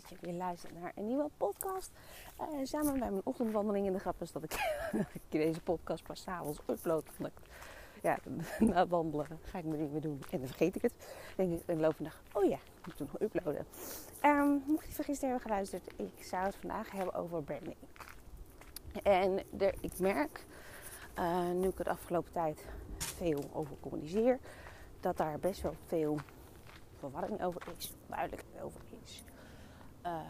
Dat je weer luistert naar een nieuwe podcast. Uh, samen met mijn ochtendwandeling in de grap is dat ik, deze podcast pas s'avonds upload. Omdat ja, na wandelen ga ik mijn dingen doen en dan vergeet ik het. Denk ik in de dag, oh ja, ik moet nog uploaden. Um, mocht je gisteren hebben geluisterd, ik zou het vandaag hebben over branding. En ik merk, uh, nu ik het afgelopen tijd veel over communiceer, dat daar best wel veel verwarring over is, duidelijkheid over. Uh,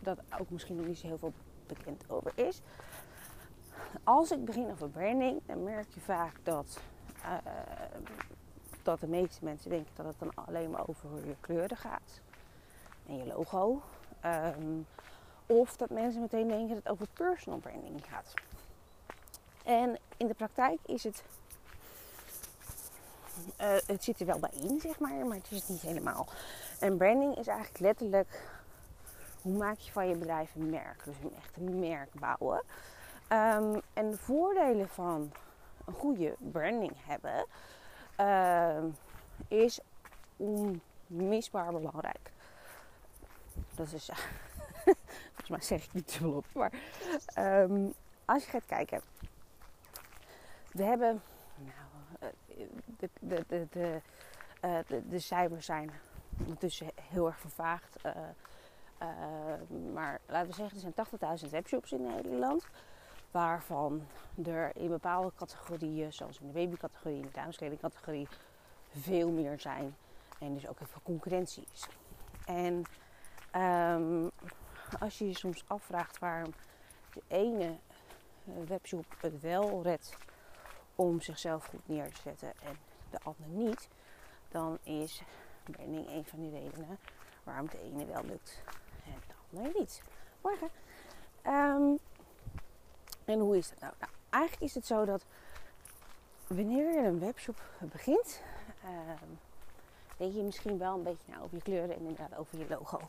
dat ook misschien nog niet zo heel veel bekend over is. Als ik begin over branding, dan merk je vaak dat, uh, dat de meeste mensen denken dat het dan alleen maar over je kleuren gaat en je logo. Um, of dat mensen meteen denken dat het over personal branding gaat. En in de praktijk is het uh, het zit er wel bij in, zeg maar, maar het is het niet helemaal. En branding is eigenlijk letterlijk hoe maak je van je bedrijf een merk. Dus een echt merk bouwen. Um, en de voordelen van een goede branding hebben uh, is onmisbaar belangrijk. Dat is, volgens mij zeg ik niet te veel op, maar um, als je gaat kijken. We hebben nou, de, de, de, de, uh, de, de cijfers zijn ondertussen heel erg vervaagd. Uh, maar laten we zeggen, er zijn 80.000 webshops in Nederland. Waarvan er in bepaalde categorieën, zoals in de babycategorie en de dameskledingcategorie, veel meer zijn. En dus ook heel veel concurrentie is. En um, als je je soms afvraagt waarom de ene webshop het wel redt om zichzelf goed neer te zetten en de ander niet, dan is branding een van die redenen waarom de ene wel lukt ander niet. Morgen. Um, en hoe is dat nou? nou? Eigenlijk is het zo dat wanneer je een webshop begint, um, denk je misschien wel een beetje nou, over je kleuren en inderdaad over je logo.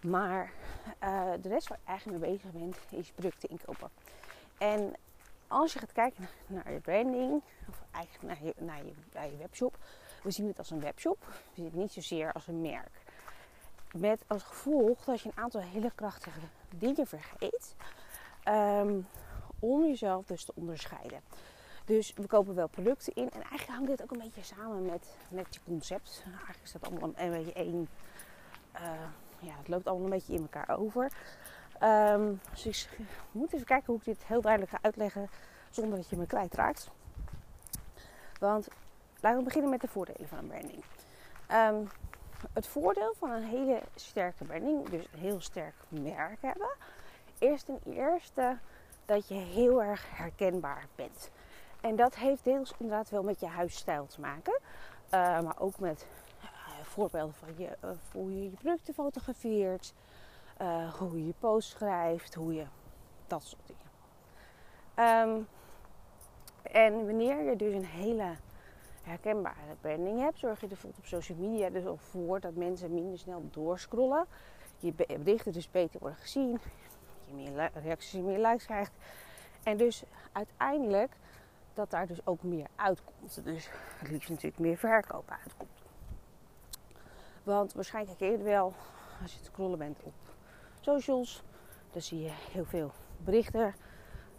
Maar uh, de rest waar je eigenlijk mee bezig bent, is producten inkopen. En als je gaat kijken naar je branding, of eigenlijk naar je, naar je, je webshop, we zien het als een webshop. We zien het niet zozeer als een merk. Met als gevolg dat je een aantal hele krachtige dingen vergeet. Um, om jezelf dus te onderscheiden. Dus we kopen wel producten in. En eigenlijk hangt dit ook een beetje samen met, met je concept. Eigenlijk is dat allemaal een beetje één. Uh, ja, het loopt allemaal een beetje in elkaar over. Um, dus ik moet even kijken hoe ik dit heel duidelijk ga uitleggen zonder dat je me kwijtraakt. Want laten we beginnen met de voordelen van een branding. Um, het voordeel van een hele sterke branding, dus een heel sterk merk hebben, is ten eerste dat je heel erg herkenbaar bent. En dat heeft deels inderdaad wel met je huisstijl te maken, uh, maar ook met uh, voorbeelden van je, uh, hoe je je producten fotografeert, hoe je je post schrijft, hoe je dat soort dingen. Um, en wanneer je dus een hele herkenbare branding hebt, zorg je er bijvoorbeeld op social media dus al voor dat mensen minder snel doorscrollen. Je berichten dus beter worden gezien, je meer reacties meer likes krijgt. En dus uiteindelijk dat daar dus ook meer uitkomt. Dus het liefst natuurlijk meer verkopen uitkomt. Want waarschijnlijk herken je het wel als je het scrollen bent op socials. Dan zie je heel veel berichten.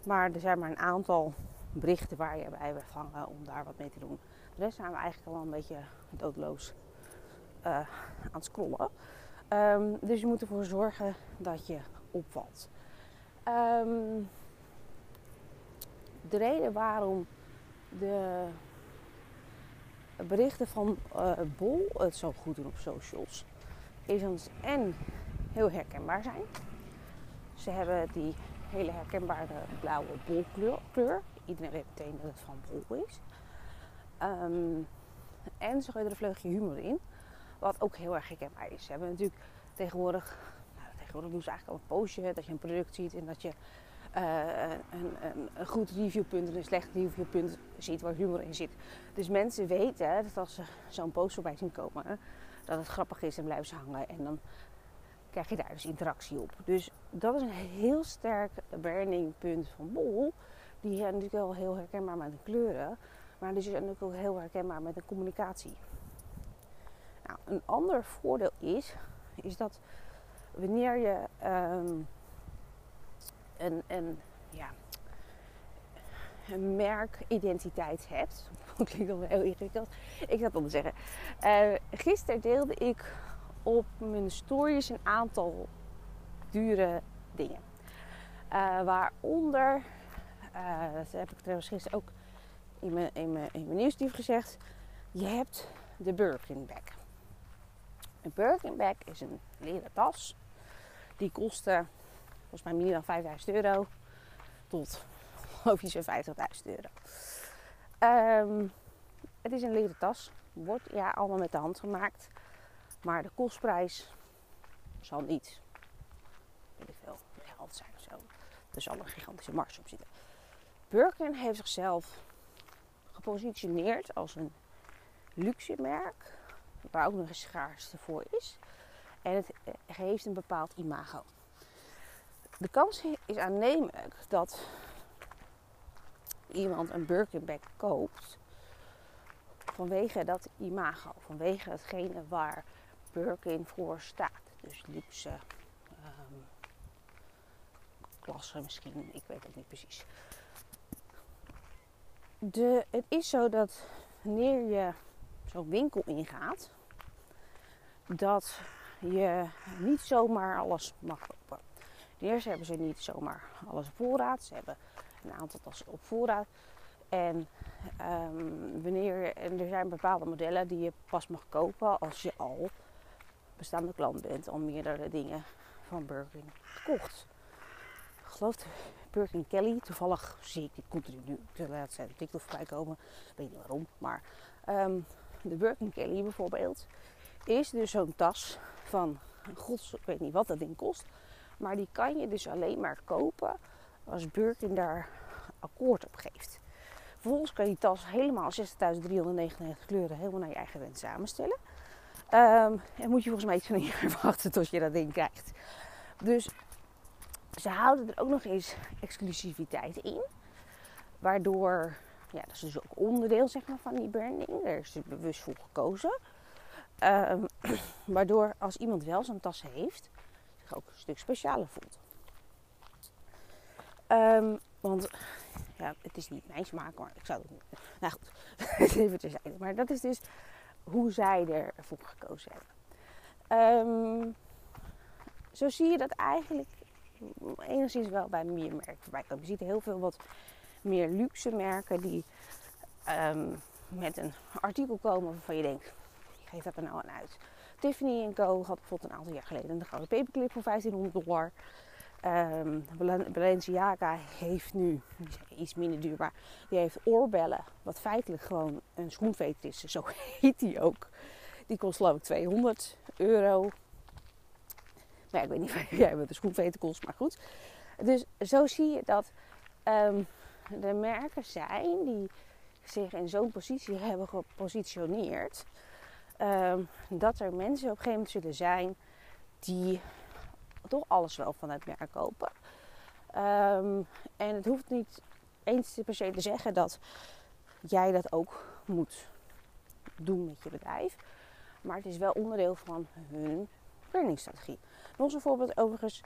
Maar er zijn maar een aantal berichten waar je bij wil vangen om daar wat mee te doen. Zijn we eigenlijk al een beetje doodloos uh, aan het scrollen. Um, dus je moet ervoor zorgen dat je opvalt. Um, de reden waarom de berichten van uh, Bol het zo goed doen op socials is ze en heel herkenbaar zijn. Ze hebben die hele herkenbare blauwe bolkleur. Iedereen weet meteen dat het van bol is. Um, en ze gooien er een vleugje humor in. Wat ook heel erg herkenbaar is. Ze hebben natuurlijk tegenwoordig... Nou, tegenwoordig doen ze eigenlijk al een postje dat je een product ziet en dat je een, een, een, goed reviewpunt en een slecht reviewpunt ziet waar humor in zit. Dus mensen weten dat als ze zo'n post voorbij zien komen, dat het grappig is en blijven ze hangen. En dan krijg je daar dus interactie op. Dus dat is een heel sterk brandingpunt van Bol. Die is natuurlijk wel heel herkenbaar met de kleuren. Maar die natuurlijk ook heel herkenbaar met de communicatie. Nou, een ander voordeel is, is dat wanneer je um, een, een, ja, een merkidentiteit hebt. Dat klinkt wel heel ingewikkeld. Ik ga het om zeggen. Uh, gisteren deelde ik op mijn stories een aantal dure dingen. Uh, waaronder, uh, dat heb ik trouwens gisteren ook in mijn, in mijn, nieuwsbrief gezegd. Je hebt de Birkin bag. Een Birkin bag is een leren tas. Die kostte volgens mij dan 5000 euro. Tot geloof zo'n 50.000 euro. Um, het is een leren tas. Wordt ja allemaal met de hand gemaakt. Maar de kostprijs zal niet, weet ik veel, geld zijn of zo. Er zal een gigantische marge op zitten. Birkin heeft zichzelf gepositioneerd als een luxe merk, waar ook nog een schaarste voor is. En het heeft een bepaald imago. De kans is aannemelijk dat iemand een Birkin koopt vanwege dat imago, vanwege hetgene waar Birkin voor staat. Dus luxe um, klasse misschien, ik weet het niet precies. De, het is zo dat wanneer je zo'n winkel ingaat, dat je niet zomaar alles mag kopen. Ten eerste hebben ze niet zomaar alles op voorraad. Ze hebben een aantal tassen op voorraad. En um, wanneer en er zijn bepaalde modellen die je pas mag kopen als je al bestaande klant bent, al meerdere dingen van Birkin gekocht. Ik Birkin Kelly, toevallig zie ik dit continu nu laatste tijd op TikTok voorbij komen, weet niet waarom, maar um, de Birkin Kelly bijvoorbeeld is dus zo'n tas van, gods, ik weet niet wat dat ding kost, maar die kan je dus alleen maar kopen als Birkin daar akkoord op geeft. Vervolgens kan je die tas helemaal 60.399 kleuren helemaal naar je eigen wens samenstellen. Um, en moet je volgens mij iets van een jaar wachten tot je dat ding krijgt. Dus ze houden er ook nog eens exclusiviteit in. Waardoor, ja, dat is dus ook onderdeel zeg maar, van die branding. Daar is bewust voor gekozen. Um, waardoor als iemand wel zo'n tas heeft, zich ook een stuk specialer voelt. Um, want ja, het is niet mijn smaak, maar ik zou het niet. Nou goed, even terzijde. Maar dat is dus hoe zij ervoor gekozen hebben. Um, zo zie je dat eigenlijk enigszins wel bij meer merken voorbij komen. Je ziet heel veel wat meer luxe merken die um, met een artikel komen waarvan je denkt, geef dat er nou aan uit. Tiffany Co. had bijvoorbeeld een aantal jaar geleden een gouden paperclip voor 1500 dollar. Um, Balenciaga heeft nu, iets minder duur, maar die heeft oorbellen. Wat feitelijk gewoon een schoenveter is. Zo heet die ook. Die kost geloof ik 200 euro. Nou, ik weet niet jij wat een schoenveter kost, maar goed. Dus zo zie je dat um, er merken zijn die zich in zo'n positie hebben gepositioneerd. Um, dat er mensen op een gegeven moment zullen zijn die toch alles wel vanuit merk kopen. Um, en het hoeft niet eens per se te zeggen dat jij dat ook moet doen met je bedrijf. Maar het is wel onderdeel van hun brandingstrategie. Nog voorbeeld overigens,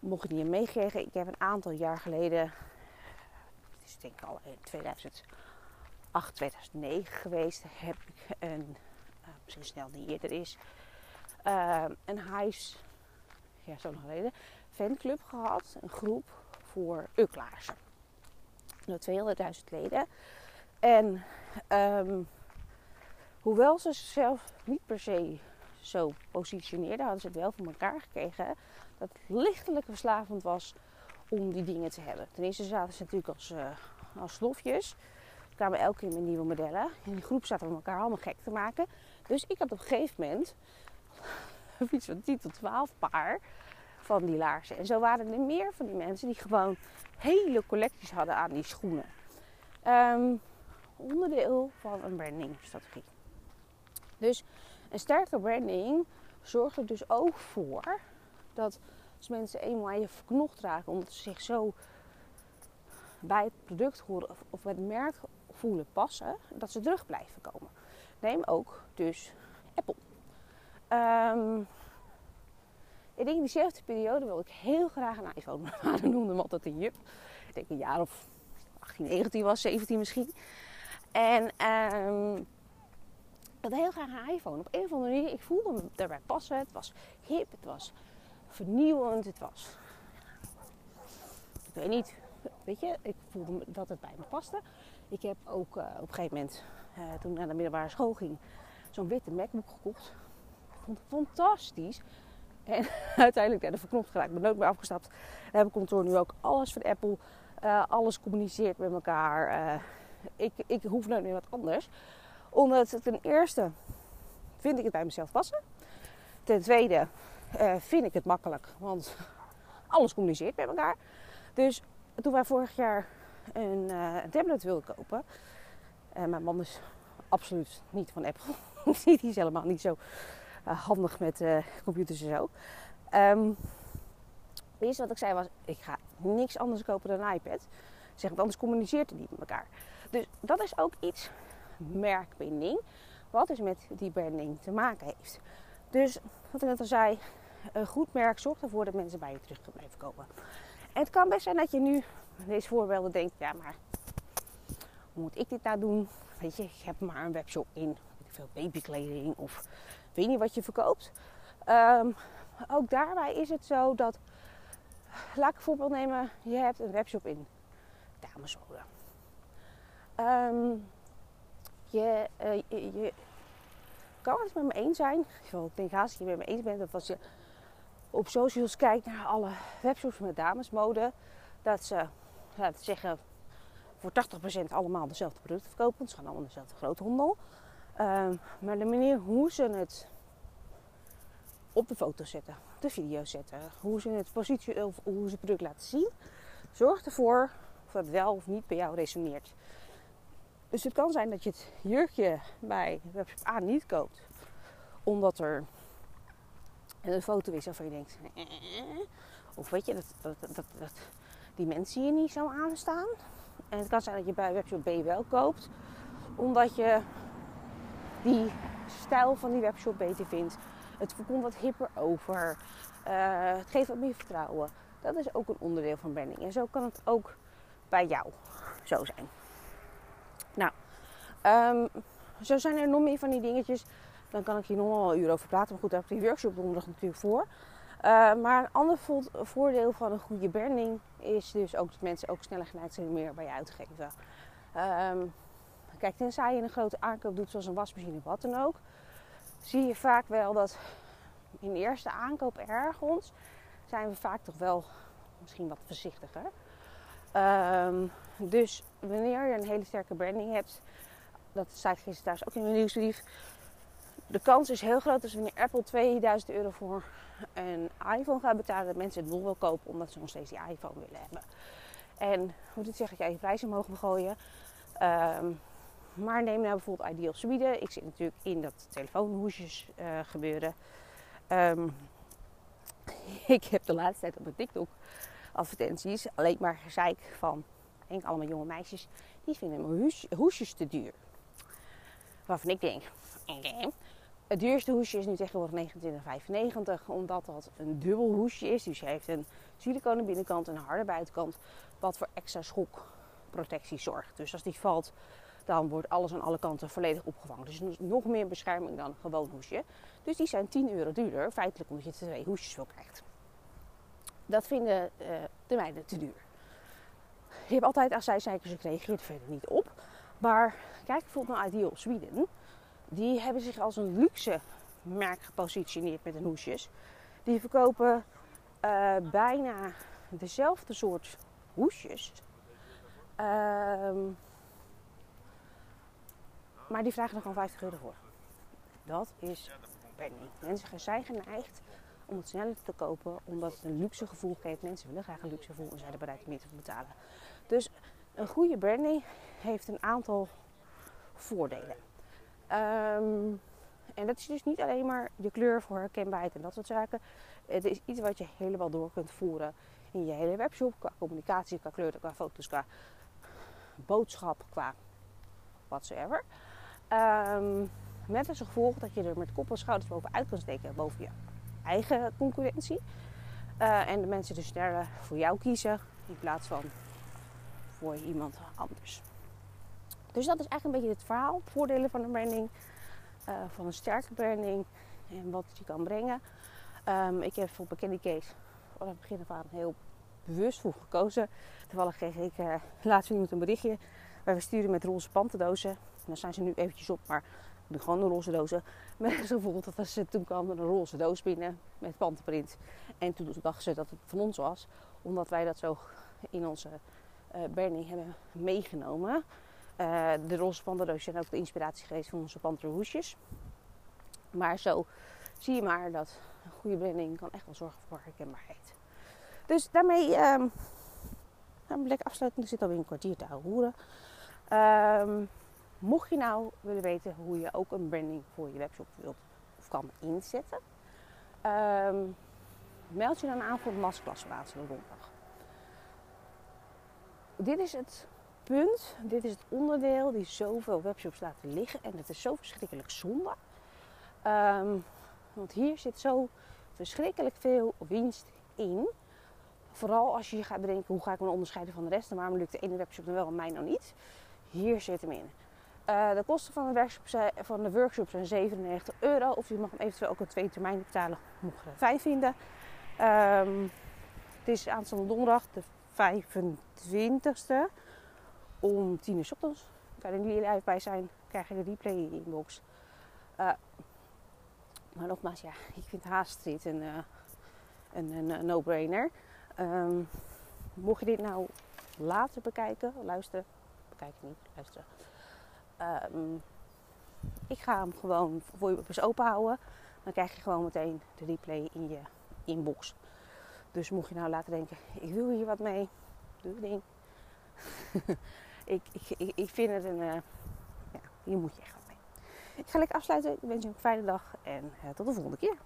mocht ik niet meegeven. Ik heb een aantal jaar geleden, het is denk ik al in 2008, 2009 geweest, heb ik een, uh, misschien snel niet eerder is, uh, een huis ja, zo lang geleden, fanclub gehad. Een groep voor uklaarsen. 200.000 leden. En um, hoewel ze zichzelf niet per se zo positioneerden, hadden ze het wel voor elkaar gekregen. Dat het lichtelijk verslavend was om die dingen te hebben. Ten eerste zaten ze natuurlijk als, uh, als slofjes. Ze kwamen elke keer met nieuwe modellen. In die groep zaten we elkaar allemaal gek te maken. Dus ik had op een gegeven moment iets van 10 tot 12 paar van die laarzen. En zo waren er meer van die mensen die gewoon hele collecties hadden aan die schoenen. Um, onderdeel van een brandingstrategie. Dus een sterke branding zorgt er dus ook voor dat als mensen eenmaal even verknocht raken, omdat ze zich zo bij het product horen of het merk voelen passen, dat ze terug blijven komen. Neem ook dus Apple. Um, ik denk in diezelfde periode wil ik heel graag een iPhone. We noemden hem altijd een jup. Ik denk een jaar of 18, 19 was, 17 misschien. En ik had heel graag een iPhone. Op een of andere manier, ik voelde hem daarbij passen. Het was hip, het was vernieuwend, het was... Ik weet niet, weet je, ik voelde dat het bij me paste. Ik heb ook uh, op een gegeven moment, uh, toen ik naar de middelbare school ging, zo'n witte MacBook gekocht. Ik vond het fantastisch. En uiteindelijk ben ik verknopt geraakt. Ik ben nooit meer afgestapt. We hebben kantoor nu ook alles van Apple. Uh, alles communiceert met elkaar. ik, ik hoef nooit meer wat anders. Omdat ten eerste vind ik het bij mezelf passen. Ten tweede vind ik het makkelijk. Want alles communiceert met elkaar. Dus toen wij vorig jaar een, een tablet wilden kopen. En mijn man is absoluut niet van Apple. die is helemaal niet zo handig met computers en zo. Um, het eerste wat ik zei was, ik ga niks anders kopen dan een iPad. Zeg, anders communiceert het niet met elkaar. Dus dat is ook iets, merkbinding, wat dus met die branding te maken heeft. Dus wat ik net al zei, een goed merk zorgt ervoor dat mensen bij je terug blijven komen. En het kan best zijn dat je nu deze voorbeelden denkt, ja maar hoe moet ik dit nou doen? Weet je, ik heb maar een webshop in, veel, babykleding of weet niet wat je verkoopt. Um, ook daarbij is het zo dat, laat ik een voorbeeld nemen, je hebt een webshop in damesmode. Um, je, uh, je, je, kan het met me eens zijn. Ik denk haast dat je het met me eens bent dat als je op socials kijkt naar alle webshops met damesmode, dat ze laten zeggen, voor 80% allemaal dezelfde producten verkopen. Ze gaan allemaal dezelfde grote handel. Uh, maar de manier hoe ze het op de foto zetten, de video zetten, hoe ze het positie hoe ze het product laten zien, zorgt ervoor of dat wel of niet bij jou resoneert. Dus het kan zijn dat je het jurkje bij webshop A niet koopt, omdat er een foto is waarvan je denkt, eh, eh, eh. of weet je, dat, dat, dat, die mensen hier niet zo aanstaan. En het kan zijn dat je bij webshop B wel koopt, omdat je die stijl van die webshop beter vindt. Het komt wat hipper over. Uh, het geeft wat meer vertrouwen. Dat is ook een onderdeel van branding. En zo kan het ook bij jou zo zijn. Nou, um, zo zijn er nog meer van die dingetjes. Dan kan ik hier nog wel een uur over praten. Maar goed, daar heb ik die workshop donderdag natuurlijk voor. Uh, maar een ander voordeel van een goede branding is dus ook dat mensen ook sneller geneigd zijn meer bij je uit te geven. Um, kijk, tenzij je een grote aankoop doet zoals een wasmachine of wat dan ook, zie je vaak wel dat in de eerste aankoop ergens zijn we vaak toch wel misschien wat voorzichtiger. Um, dus wanneer je een hele sterke branding hebt, dat ik gisteren thuis ook in mijn nieuwsbrief. De kans is heel groot dat wanneer Apple 2000 euro voor een iPhone gaat betalen, dat mensen het nog wel kopen omdat ze nog steeds die iPhone willen hebben. En moet ik zeggen, dat je je prijzen mogen gooien. Um, maar neem nou bijvoorbeeld Ideal Sweden. Ik zit natuurlijk in dat telefoonhoesjes uh, gebeuren. Um, ik heb de laatste tijd op mijn TikTok advertenties alleen maar gezeik van allemaal jonge meisjes. Die vinden mijn hoesjes te duur. Waarvan ik denk, het duurste hoesje is nu tegenwoordig 29,95 omdat dat een dubbel hoesje is. Dus je heeft een siliconen binnenkant en een harde buitenkant. Wat voor extra schokprotectie zorgt. Dus als die valt, dan wordt alles aan alle kanten volledig opgevangen. Dus nog meer bescherming dan een gewoon hoesje. Dus die zijn 10 euro duurder, feitelijk omdat je twee hoesjes wel krijgt. Dat vinden uh, de meiden te duur. Je hebt altijd accijnzeikers gekregen, je verder niet op. Maar kijk bijvoorbeeld naar Ideal Sweden die hebben zich als een luxe merk gepositioneerd met hun hoesjes. Die verkopen uh, bijna dezelfde soort hoesjes. Um, maar die vragen er gewoon 50 euro voor. Dat is penny. Mensen zijn geneigd om het sneller te kopen, omdat het een luxe gevoel geeft. Mensen willen graag een luxe gevoel en zijn er bereid meer te betalen. Dus een goede branding heeft een aantal voordelen. Ehm, en dat is dus niet alleen maar je kleur voor herkenbaarheid en dat soort zaken. Het is iets wat je helemaal door kunt voeren in je hele webshop. Qua communicatie, qua kleuren, qua foto's, qua boodschap, qua whatsoever. Um, met als gevolg dat je er met kop en schouders bovenuit kan steken boven je eigen concurrentie. Uh, en de mensen dus sneller voor jou kiezen in plaats van voor iemand anders. Dus dat is eigenlijk een beetje het verhaal. Voordelen van een branding, uh, van een sterke branding en wat je kan brengen. Um, ik heb voor Candy Case van het begin af heel bewust voor gekozen. Toevallig kreeg ik uh, laatst iemand een berichtje. Wij sturen met roze pantendozen. Dan zijn ze nu eventjes op, maar gewoon de roze dozen. Met als gevolg dat ze, toen kwam er een roze doos binnen met pantenprint. En toen dachten ze dat het van ons was. Omdat wij dat zo in onze uh, burning hebben meegenomen. Uh, de roze pantendoosjes zijn ook de inspiratie geweest van onze panterhoesjes. Maar zo zie je maar dat een goede branding kan echt wel zorgen voor herkenbaarheid. Dus daarmee um, we lekker afsluiten. Zit alweer een kwartier te houden. Um, mocht je nou willen weten hoe je ook een branding voor je webshop wilt of kan inzetten, um, meld je dan aan voor de masterclass aanstaande donderdag. Dit is het punt, dit is het onderdeel die zoveel webshops laten liggen en het is zo verschrikkelijk zonde. Um, want hier zit zo verschrikkelijk veel winst in. Vooral als je gaat bedenken hoe ga ik me onderscheiden van de rest en waarom lukt de ene webshop dan wel en mij nou niet. Hier zit hem in. Uh, de kosten van de, workshop zijn, van de zijn 97 euro. Of je mag hem eventueel ook een twee termijn betalen, mocht je er vijf vinden. Um, het is aanstaande donderdag, de 25ste, om 10 uur s ochtends. Er live bij zijn, krijg je de replay in je inbox. Uh, maar nogmaals, ja, ik vind haast dit een, uh, een, een no-brainer. Um, mocht je dit nou later bekijken, luisteren, bekijken niet, luisteren. Um, ik ga hem gewoon voor je open houden. Dan krijg je gewoon meteen de replay in je inbox. Dus mocht je nou laten denken, ik wil hier wat mee, doe ding. ik, ik, ik, vind het een, uh, ja, hier moet je echt wat mee. Ik ga lekker afsluiten. Ik wens je een fijne dag en uh, tot de volgende keer.